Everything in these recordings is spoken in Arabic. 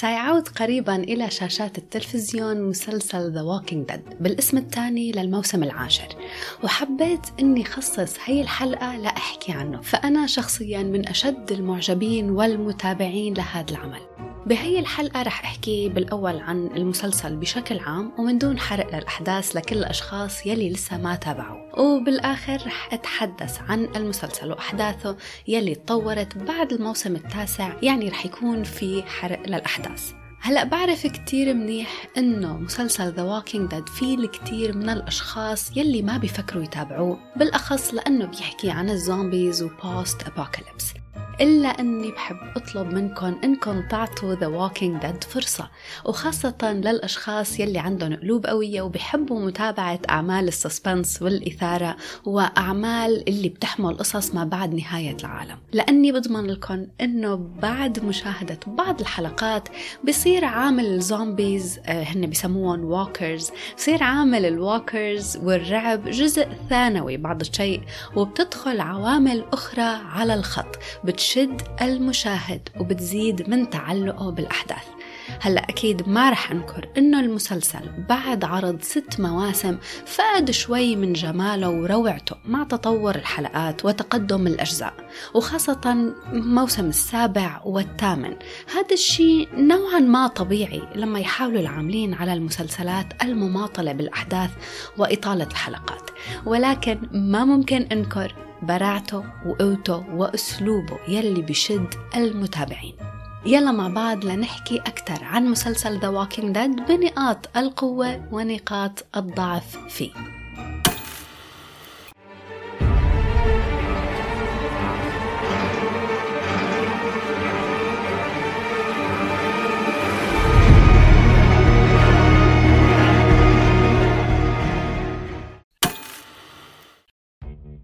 سيعود قريبا إلى شاشات التلفزيون مسلسل The Walking Dead بالاسم الثاني للموسم العاشر. وحبيت أني خصص هي الحلقة لأحكي عنه فأنا شخصيا من أشد المعجبين والمتابعين لهذا العمل. بهي الحلقة رح أحكي بالأول عن المسلسل بشكل عام ومن دون حرق للأحداث لكل الأشخاص يلي لسه ما تابعوا. وبالآخر رح أتحدث عن المسلسل وأحداثه يلي تطورت بعد الموسم التاسع يعني رح يكون في حرق للأحداث. هلأ بعرف كتير منيح إنه مسلسل The Walking Dead فيه الكثير من الأشخاص يلي ما بيفكروا يتابعوه بالأخص لأنه بيحكي عن ال zombies و post apocalypse إلا أني بحب أطلب منكم أنكم تعطوا The Walking Dead فرصة وخاصة للأشخاص يلي عندهم قلوب قوية وبحبوا متابعة أعمال ال suspense والإثارة وأعمال اللي بتحمل قصص ما بعد نهاية العالم. لأني بضمن لكم أنه بعد مشاهدة بعض الحلقات بصير عامل ال zombies آه، هن بسموهم walkers بصير عامل ال walkers والرعب جزء ثانوي بعض الشيء وبتدخل عوامل أخرى على الخط بتش بتشد المشاهد وبتزيد من تعلقه بالأحداث. هلأ أكيد ما رح أنكر إنه المسلسل بعد عرض ست مواسم فقد شوي من جماله وروعته مع تطور الحلقات وتقدم الأجزاء وخاصة موسم السابع والثامن. هذا الشيء نوعا ما طبيعي لما يحاولوا العاملين على المسلسلات المماطلة بالأحداث وإطالة الحلقات. ولكن ما ممكن أنكر براعته وقوته وأسلوبه يلي بشد المتابعين. يلا مع بعض لنحكي أكثر عن مسلسل The Walking Dead بنقاط القوة ونقاط الضعف فيه.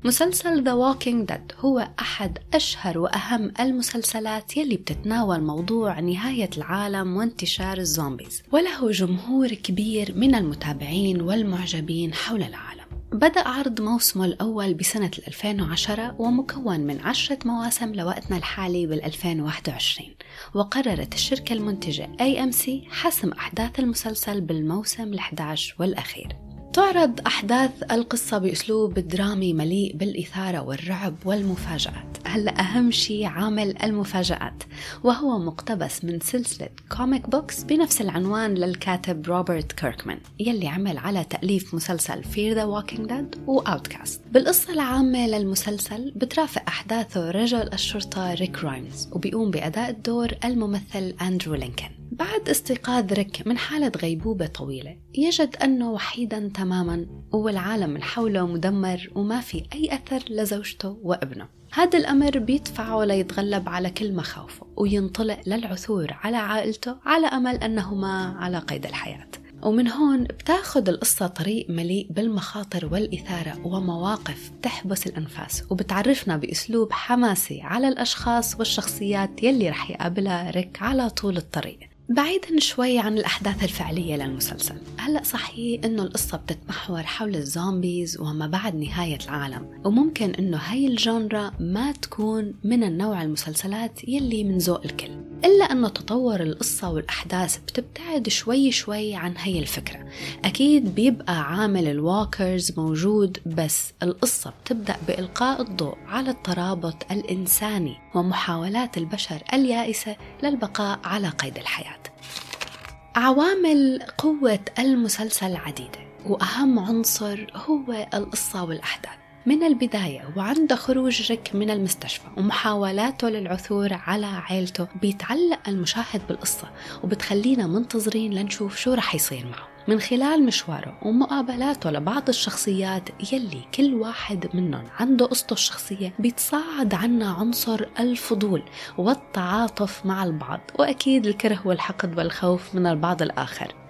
مسلسل The Walking Dead هو أحد أشهر وأهم المسلسلات يلي بتتناول موضوع نهاية العالم وانتشار الزومبيز وله جمهور كبير من المتابعين والمعجبين حول العالم. بدأ عرض موسمه الأول بسنة 2010 ومكون من عشرة مواسم لوقتنا الحالي بال 2021 وقررت الشركة المنتجة AMC حسم أحداث المسلسل بالموسم ال11 والأخير. تعرض أحداث القصة بأسلوب درامي مليء بالإثارة والرعب والمفاجآت. هلا أهم شيء عامل المفاجآت وهو مقتبس من سلسلة comic books بنفس العنوان للكاتب روبرت كيركمان يلي عمل على تأليف مسلسل Fear the Walking Dead و Outcast بالقصة العامة للمسلسل بترافق أحداثه رجل الشرطة ريك غرايمز وبيقوم بأداء الدور الممثل أندرو لينكن بعد استيقاظ ريك من حالة غيبوبة طويلة يجد أنه وحيدا تماما والعالم من حوله مدمر وما في أي أثر لزوجته وابنه. هذا الأمر بيدفعه ليتغلب على كل مخاوفه وينطلق للعثور على عائلته على أمل أنهما على قيد الحياة. ومن هون بتاخد القصة طريق مليء بالمخاطر والإثارة ومواقف تحبس الأنفاس وبتعرفنا بأسلوب حماسي على الأشخاص والشخصيات يلي رح يقابلها ريك على طول الطريق. بعيدا شوي عن الأحداث الفعلية للمسلسل. هلأ صحيح إنه القصة بتتمحور حول الزومبيز وما بعد نهاية العالم وممكن إنه هاي الجونرا ما تكون من النوع المسلسلات يلي من ذوق الكل. إلا أنه تطور القصة والأحداث بتبتعد شوي شوي عن هي الفكرة. أكيد بيبقى عامل الواكرز موجود بس القصة بتبدأ بإلقاء الضوء على الترابط الإنساني ومحاولات البشر اليائسة للبقاء على قيد الحياة. عوامل قوة المسلسل عديدة وأهم عنصر هو القصة والأحداث. من البداية وعند خروج ريك من المستشفى ومحاولاته للعثور على عائلته بيتعلق المشاهد بالقصة وبتخلينا منتظرين لنشوف شو رح يصير معه. من خلال مشواره ومقابلاته لبعض الشخصيات يلي كل واحد منهم عنده قصته الشخصية بيتصاعد عنا عنصر الفضول والتعاطف مع البعض. وأكيد الكره والحقد والخوف من البعض الآخر.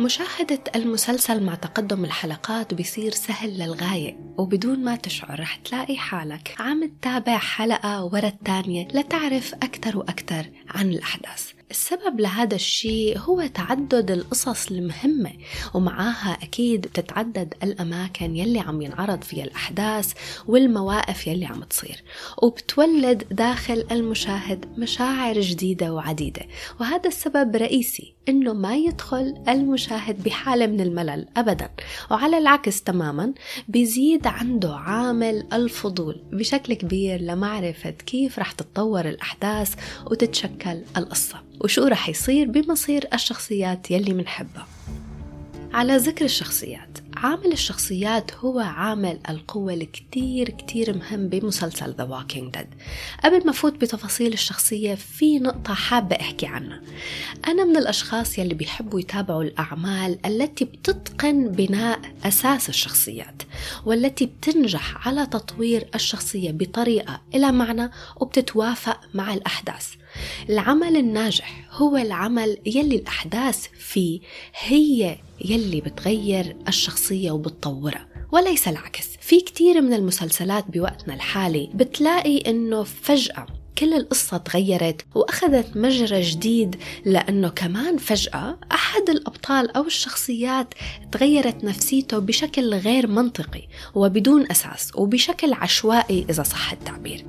مشاهدة المسلسل مع تقدم الحلقات بيصير سهل للغاية وبدون ما تشعر رح تلاقي حالك. عم تتابع حلقة ورا الثانية لتعرف أكثر وأكثر عن الأحداث. السبب لهذا الشيء هو تعدد القصص المهمة ومعاها أكيد بتتعدد الأماكن يلي عم ينعرض فيها الأحداث والمواقف يلي عم تصير. وبتولد داخل المشاهد مشاعر جديدة وعديدة وهذا السبب رئيسي. إنه ما يدخل المشاهد بحالة من الملل ابدا. وعلى العكس تماما بيزيد عنده عامل الفضول بشكل كبير لمعرفة كيف رح تتطور الأحداث وتتشكل القصة وشو رح يصير بمصير الشخصيات يلي منحبها. على ذكر الشخصيات. عامل الشخصيات هو عامل القوة الكتير كتير مهم بمسلسل The Walking Dead. قبل ما فوت بتفاصيل الشخصية في نقطة حابة أحكي عنها. أنا من الأشخاص يلي بيحبوا يتابعوا الأعمال التي بتتقن بناء أساس الشخصيات والتي بتنجح على تطوير الشخصية بطريقة إلى معنى وبتتوافق مع الأحداث. العمل الناجح هو العمل يلي الأحداث فيه هي يلي بتغير الشخصية وبتطورها وليس العكس. في كتير من المسلسلات بوقتنا الحالي بتلاقي إنه فجأة كل القصة تغيرت وأخذت مجرى جديد لأنه كمان فجأة أحد الأبطال أو الشخصيات تغيرت نفسيته بشكل غير منطقي وبدون أساس وبشكل عشوائي إذا صح التعبير.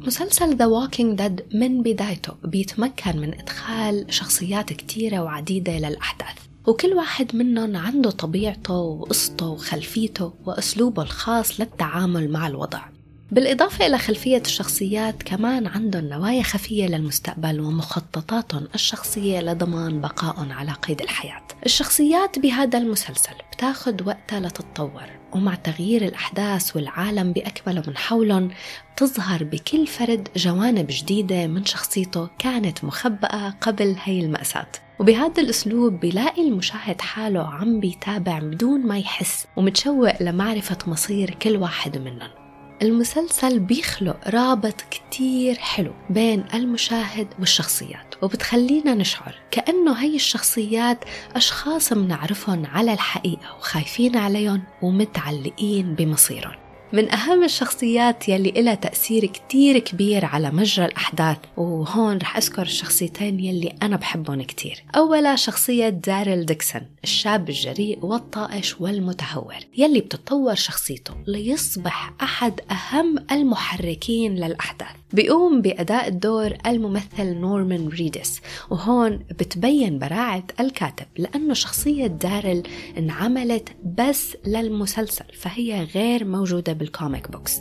مسلسل The Walking Dead من بدايته بيتمكن من إدخال شخصيات كتيرة وعديدة للأحداث. وكل واحد منهم عنده طبيعته وقصته وخلفيته وأسلوبه الخاص للتعامل مع الوضع. بالإضافة إلى خلفية الشخصيات كمان عندهم نوايا خفية للمستقبل ومخططاتهم الشخصية لضمان بقائهم على قيد الحياة. الشخصيات بهذا المسلسل بتاخد وقتها لتتطور ومع تغيير الأحداث والعالم بأكمله من حولهم تظهر بكل فرد جوانب جديدة من شخصيته كانت مخبأة قبل هي المأساة. وبهذا الأسلوب بيلاقي المشاهد حاله عم بيتابع بدون ما يحس ومتشوق لمعرفة مصير كل واحد منهم. المسلسل بيخلق رابط كتير حلو بين المشاهد والشخصيات وبتخلينا نشعر كأنه هي الشخصيات أشخاص منعرفهم على الحقيقة وخايفين عليهم ومتعلقين بمصيرهم. من أهم الشخصيات يلي إلها تأثير كتير كبير على مجرى الأحداث وهون رح أذكر الشخصيتين يلي أنا بحبهم كتير. أولا شخصية داريل ديكسون الشاب الجريء والطائش والمتهور يلي بتتطور شخصيته ليصبح أحد أهم المحركين للأحداث. بيقوم بأداء الدور الممثل نورمان ريدس وهون بتبين براعة الكاتب لأنه شخصية داريل انعملت بس للمسلسل فهي غير موجودة بال comic books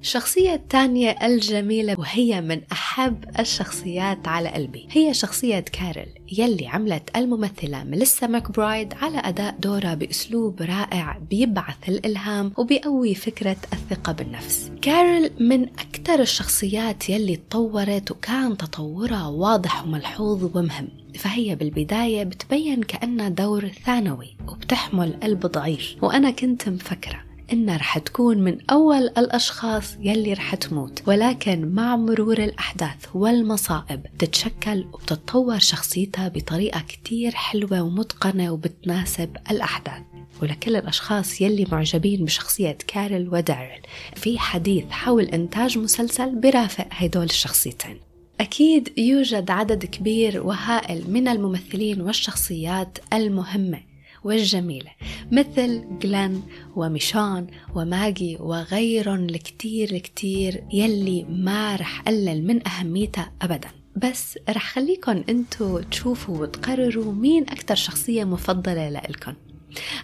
الشخصية الثانية الجميلة وهي من أحب الشخصيات على قلبي. هي شخصية كارول يلي عملت الممثلة ميليسا ماكبرايد على أداء دورها بأسلوب رائع بيبعث الإلهام وبيقوي فكرة الثقة بالنفس. كارول من أكثر الشخصيات يلي تطورت وكان تطورها واضح وملحوظ ومهم. فهي بالبداية بتبين كأنها دور ثانوي وبتحمل قلب ضعيف وأنا كنت مفكرة إنها رح تكون من أول الأشخاص يلي رح تموت. ولكن مع مرور الأحداث والمصائب تتشكل وبتتطور شخصيتها بطريقة كتير حلوة ومتقنة وبتناسب الأحداث. ولكل الأشخاص يلي معجبين بشخصية كارل وداريل في حديث حول إنتاج مسلسل برافق هدول الشخصيتين. أكيد يوجد عدد كبير وهائل من الممثلين والشخصيات المهمة. والجميلة مثل جلان وميشان وماجي وغيرهم الكتير الكتير يلي ما رح قلل من أهميتها أبداً. بس رح خليكن انتو تشوفوا وتقرروا مين أكتر شخصية مفضلة لإلكن.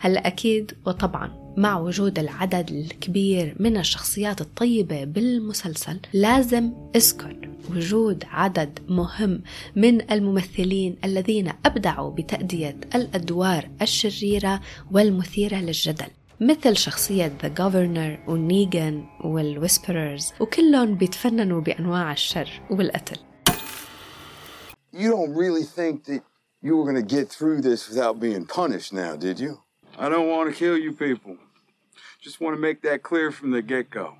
هلا أكيد وطبعا مع وجود العدد الكبير من الشخصيات الطيبة بالمسلسل لازم أذكر وجود عدد مهم من الممثلين الذين أبدعوا بتأدية الأدوار الشريرة والمثيرة للجدل مثل شخصية ذا Governor ونيجان والويسبررز وكلهم بيتفننوا بأنواع الشر والقتل You don't really think that you were going to get through this without being punished now, did you? I don't want to kill you people. Just want to make that clear from the get go.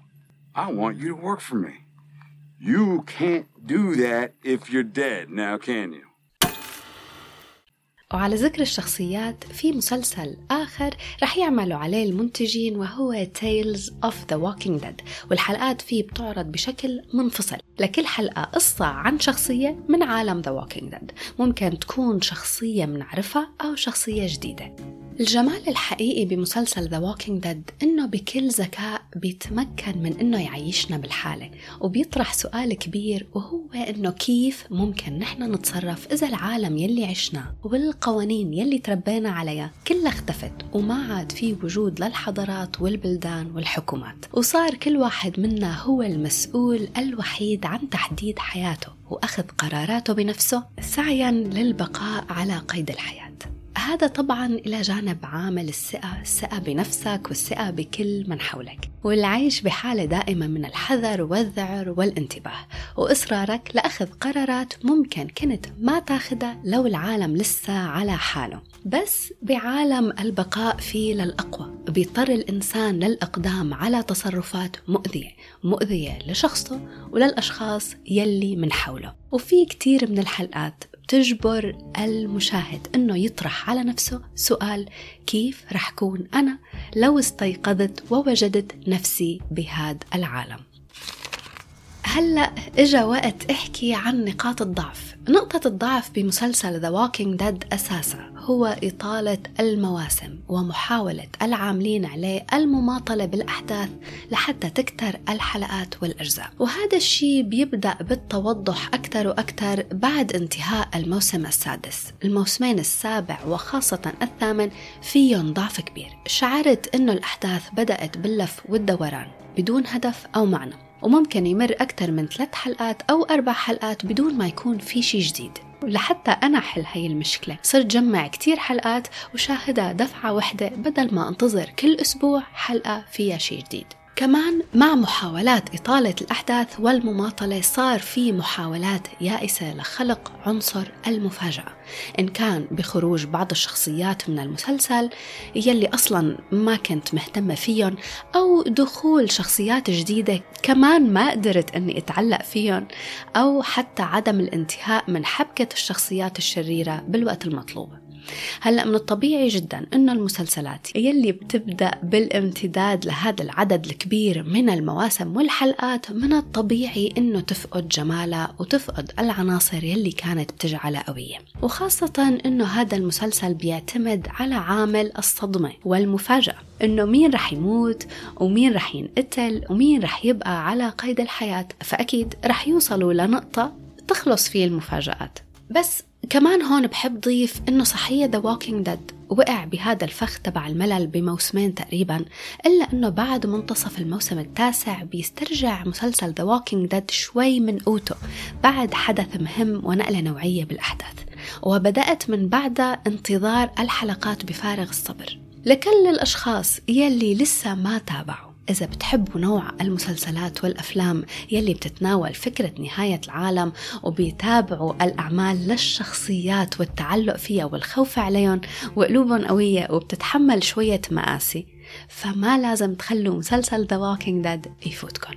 I want you to work for me. You can't do that if you're dead, now can you? وعلى ذكر الشخصيات في مسلسل آخر رح يعملوا عليه المنتجين وهو Tales of the Walking Dead والحلقات فيه بتعرض بشكل منفصل لكل حلقة قصة عن شخصية من عالم The Walking Dead ممكن تكون شخصية منعرفها أو شخصية جديدة الجمال الحقيقي بمسلسل ذا Walking Dead إنه بكل ذكاء بيتمكن من إنه يعيشنا بالحالة وبيطرح سؤال كبير وهو إنه كيف ممكن نحن نتصرف إذا العالم يلي عشناه والقوانين يلي تربينا عليها كلها اختفت وما عاد في وجود للحضارات والبلدان والحكومات وصار كل واحد منا هو المسؤول الوحيد عن تحديد حياته وأخذ قراراته بنفسه سعيا للبقاء على قيد الحياة. هذا طبعا إلى جانب عامل الثقة الثقة بنفسك والثقة بكل من حولك. والعيش بحالة دائمة من الحذر والذعر والانتباه. وإصرارك لأخذ قرارات ممكن كنت ما تاخدها لو العالم لسه على حاله. بس بعالم البقاء فيه للأقوى. بيضطر الإنسان للإقدام على تصرفات مؤذية مؤذية لشخصه وللأشخاص يلي من حوله. وفي كتير من الحلقات تجبر المشاهد إنه يطرح على نفسه سؤال كيف رح كون أنا لو استيقظت ووجدت نفسي بهذا العالم. هلأ إجا وقت أحكي عن نقاط الضعف. نقطة الضعف بمسلسل The Walking Dead أساسا. هو إطالة المواسم ومحاولة العاملين عليه المماطلة بالأحداث لحتى تكتر الحلقات والأجزاء. وهذا الشيء بيبدأ بالتوضح أكثر وأكثر بعد انتهاء الموسم السادس. الموسمين السابع وخاصة الثامن فيهم ضعف كبير. شعرت أنه الأحداث بدأت باللف والدوران بدون هدف أو معنى وممكن يمر أكثر من ثلاث حلقات أو أربع حلقات بدون ما يكون في شيء جديد. لحتى أنا أحل هاي المشكلة. صرت جمع كتير حلقات وشاهدها دفعة واحدة بدل ما أنتظر كل أسبوع حلقة فيها شيء جديد. كمان مع محاولات إطالة الأحداث والمماطلة صار في محاولات يائسة لخلق عنصر المفاجأة إن كان بخروج بعض الشخصيات من المسلسل يلي أصلا ما كنت مهتمة فيهم أو دخول شخصيات جديدة كمان ما قدرت أني أتعلق فيهم أو حتى عدم الانتهاء من حبكة الشخصيات الشريرة بالوقت المطلوب. هلا من الطبيعي جدا إنه المسلسلات يلي بتبدأ بالامتداد لهذا العدد الكبير من المواسم والحلقات من الطبيعي إنه تفقد جمالها وتفقد العناصر يلي كانت بتجعلها قوية. وخاصة إنه هذا المسلسل بيعتمد على عامل الصدمة والمفاجأة إنه مين رح يموت ومين رح ينقتل ومين رح يبقى على قيد الحياة فأكيد رح يوصلوا لنقطة تخلص فيه المفاجآت. بس كمان هون بحب ضيف إنه صحيح The Walking Dead وقع بهذا الفخ تبع الملل بموسمين تقريبا إلا أنه بعد منتصف الموسم التاسع بيسترجع مسلسل The Walking Dead شوي من قوته بعد حدث مهم ونقلة نوعية بالأحداث وبدأت من بعدها انتظار الحلقات بفارغ الصبر. لكل الأشخاص يلي لسه ما تابعوا. إذا بتحبوا نوع المسلسلات والأفلام يلي بتتناول فكرة نهاية العالم وبيتابعوا الأعمال للشخصيات والتعلق فيها والخوف عليهم وقلوبهم قوية وبتتحمل شوية مآسي فما لازم تخلوا مسلسل The Walking Dead يفوتكم.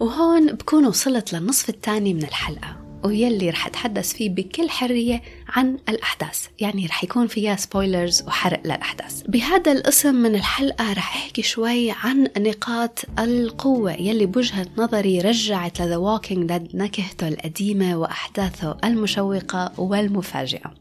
وهون بكون وصلت للنصف الثاني من الحلقة. ويلي رح أتحدث فيه بكل حرية عن الأحداث. يعني رح يكون فيها spoilers وحرق للأحداث. بهذا القسم من الحلقة رح أحكي شوي عن نقاط القوة يلي بوجهة نظري رجعت ل The Walking Dead نكهته القديمة وأحداثه المشوقة والمفاجئة.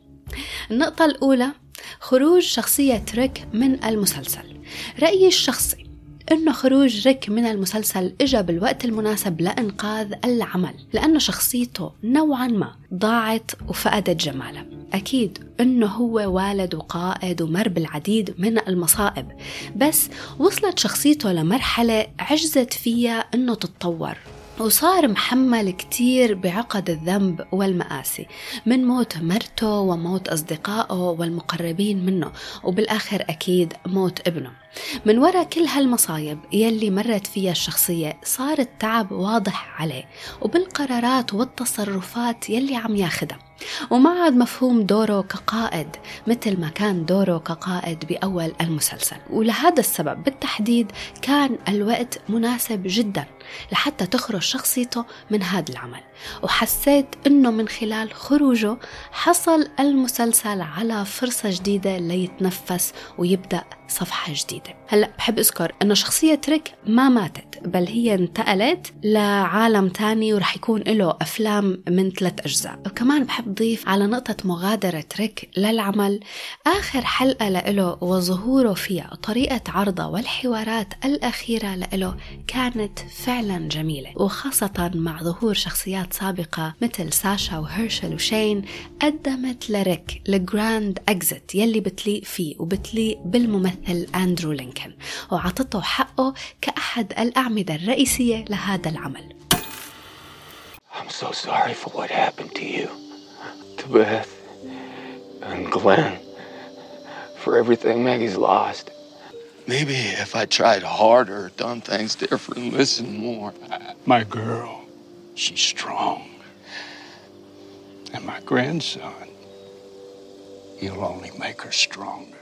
النقطة الأولى خروج شخصية ريك من المسلسل. رأيي الشخصي انه خروج ريك من المسلسل اجى بالوقت المناسب لإنقاذ العمل لأنه شخصيته نوعا ما ضاعت وفقدت جمالها أكيد إنه هو والد وقائد ومر بالعديد من المصائب بس وصلت شخصيته لمرحلة عجزت فيها إنه تتطور. وصار محمل كتير بعقد الذنب والمآسي من موت مرته وموت أصدقائه والمقربين منه وبالآخر أكيد موت ابنه. من وراء كل هالمصايب يلي مرت فيها الشخصية صار التعب واضح عليه وبالقرارات والتصرفات يلي عم ياخدها. وما عاد مفهوم دوره كقائد مثل ما كان دوره كقائد بأول المسلسل. ولهذا السبب بالتحديد كان الوقت مناسب جدا لحتى تخرج شخصيته من هذا العمل. وحسيت إنه من خلال خروجه حصل المسلسل على فرصة جديدة ليتنفس ويبدأ صفحة جديدة. هلأ بحب أذكر أنه شخصية ريك ما ماتت بل هي انتقلت لعالم تاني ورح يكون له أفلام من ثلاث أجزاء. وكمان بحب ضيف على نقطة مغادرة ريك للعمل. آخر حلقة له وظهوره فيها وطريقة عرضه والحوارات الأخيرة له كانت فعلا جميلة وخاصة مع ظهور شخصيات سابقة مثل ساشا وهيرشل وشين قدمت لريك ال grand exit يلي بتليق فيه وبتليق بالممثل أندرو لينكن وعطته حقه كأحد الأعمدة الرئيسية لهذا العمل I'm so sorry for what happened to you, to Beth and Glenn, for everything Maggie's lost. Maybe if I tried harder, done things different, listened more. My girl, she's strong. And my grandson, he'll only make her stronger.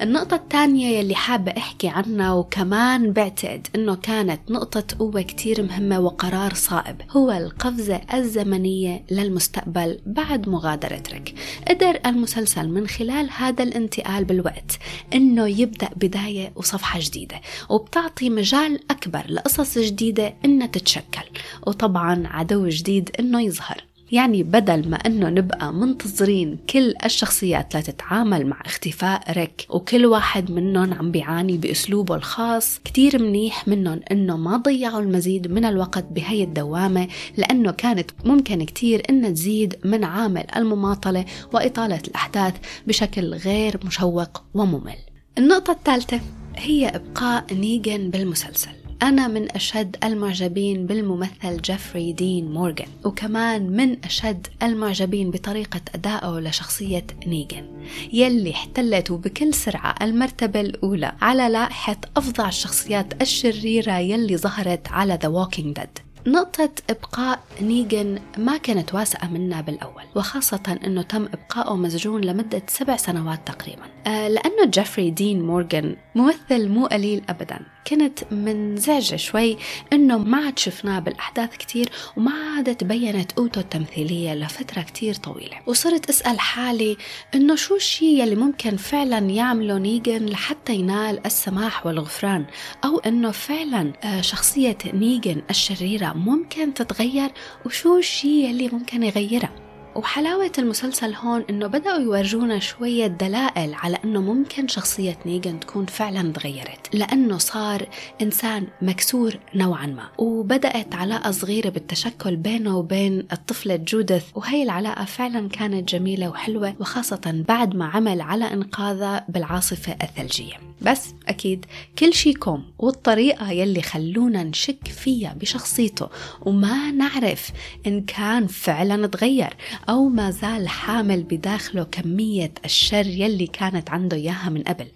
النقطة الثانية يلي حابة أحكي عنها وكمان بعتقد أنه كانت نقطة قوة كتير مهمة وقرار صائب هو القفزة الزمنية للمستقبل بعد مغادرة ريك قدر المسلسل من خلال هذا الانتقال بالوقت أنه يبدأ بداية وصفحة جديدة وبتعطي مجال أكبر لقصص جديدة أنها تتشكل. وطبعا عدو جديد أنه يظهر. يعني بدل ما إنه نبقى منتظرين كل الشخصيات لتتعامل مع اختفاء ريك وكل واحد منهم عم بيعاني بأسلوبه الخاص كتير منيح منهم إنه ما ضيعوا المزيد من الوقت بهي الدوامة لأنه كانت ممكن كتير إنها تزيد من عامل المماطلة وإطالة الأحداث بشكل غير مشوق وممل. النقطة الثالثة هي إبقاء نيجن بالمسلسل. أنا من أشد المعجبين بالممثل جيفري دين مورغان وكمان من أشد المعجبين بطريقة أدائه لشخصية نيجن يلي احتلت بكل سرعة المرتبة الأولى على لائحة أفظع الشخصيات الشريرة يلي ظهرت على The Walking Dead. نقطة إبقاء نيجن ما كانت واثقة منا بالأول وخاصة أنه تم إبقائه مسجون لمدة سبع سنوات تقريبا. آه لأنه جيفري دين مورغان ممثل مو قليل أبدا. كنت منزعجة شوي أنه ما عاد شفناه بالأحداث كتير وما عاد تبينت قوته التمثيلية لفترة كتير طويلة. وصرت أسأل حالي أنه شو الشيء اللي ممكن فعلا يعمله نيجن لحتى ينال السماح والغفران أو أنه فعلا شخصية نيجن الشريرة ممكن تتغير وشو الشيء اللي ممكن يغيرها وحلاوة المسلسل هون إنه بدأوا يورجونا شوية دلائل على إنه ممكن شخصية نيجن تكون فعلا تغيرت لأنه صار إنسان مكسور نوعا ما وبدأت علاقة صغيرة بالتشكل بينه وبين الطفلة جودث وهي العلاقة فعلا كانت جميلة وحلوة وخاصة بعد ما عمل على إنقاذها بالعاصفة الثلجية. بس أكيد كل شي كوم والطريقة يلي خلونا نشك فيها بشخصيته وما نعرف إن كان فعلا تغير. أو ما زال حامل بداخله كمية الشر يلي كانت عنده إياها من قبل.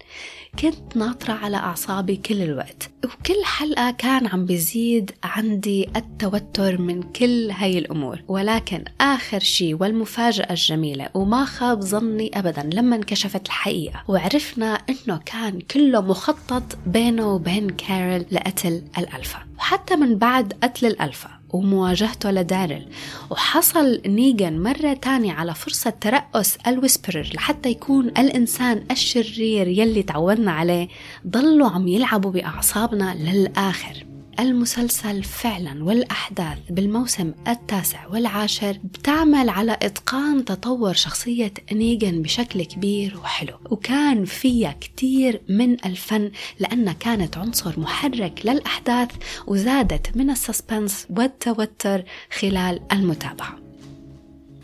كنت ناطرة على أعصابي كل الوقت وكل حلقة كان عم بيزيد عندي التوتر من كل هاي الأمور. ولكن آخر شيء والمفاجأة الجميلة وما خاب ظني أبدا لما انكشفت الحقيقة وعرفنا أنه كان كله مخطط بينه وبين كارل لقتل الألفا. وحتى من بعد قتل الألفا. ومواجهته لدارل. وحصل نيجان مرة تانية على فرصة ترأس الويسبرر لحتى يكون الإنسان الشرير يلي تعودنا عليه ضلوا عم يلعبوا بأعصابنا للآخر. المسلسل فعلا والأحداث بالموسم التاسع والعاشر بتعمل على إتقان تطور شخصية نيجن بشكل كبير وحلو. وكان فيها كتير من الفن لأنها كانت عنصر محرك للأحداث وزادت من السسبنس والتوتر خلال المتابعة.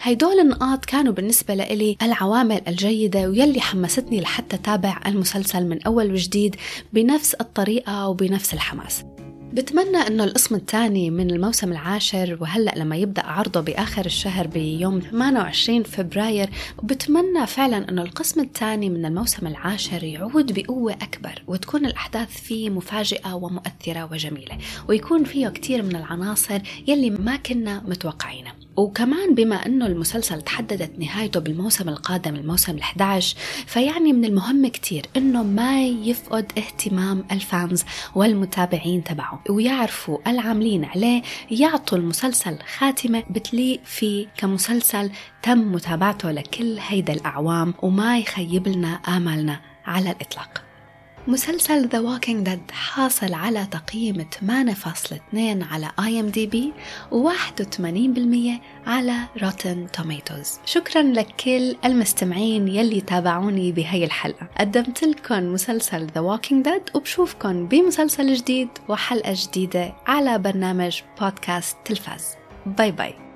هيدول النقاط كانوا بالنسبة لإلي العوامل الجيدة ويلي حمستني لحتى تابع المسلسل من أول وجديد بنفس الطريقة وبنفس الحماس. بتمنى إنه القسم الثاني من الموسم العاشر وهلأ لما يبدأ عرضه بآخر الشهر بيوم 28 فبراير وبتمنى فعلا إنه القسم الثاني من الموسم العاشر يعود بقوة أكبر وتكون الأحداث فيه مفاجئة ومؤثرة وجميلة ويكون فيه كثير من العناصر يلي ما كنا متوقعينها. وكمان بما أنه المسلسل تحددت نهايته بالموسم القادم الموسم ال11 فيعني من المهم كتير إنه ما يفقد اهتمام الفانز والمتابعين تبعه ويعرفوا العاملين عليه يعطوا المسلسل خاتمة بتليق فيه كمسلسل تم متابعته لكل هيدا الأعوام وما يخيب لنا آمالنا على الإطلاق. مسلسل The Walking Dead حاصل على تقييم 8.2 على بي و81% على Rotten Tomatoes. شكرا لكل المستمعين يلي تابعوني بهي الحلقة. قدمت لكم مسلسل The Walking Dead وبشوفكم بمسلسل جديد وحلقة جديدة على برنامج بودكاست تلفاز. باي باي.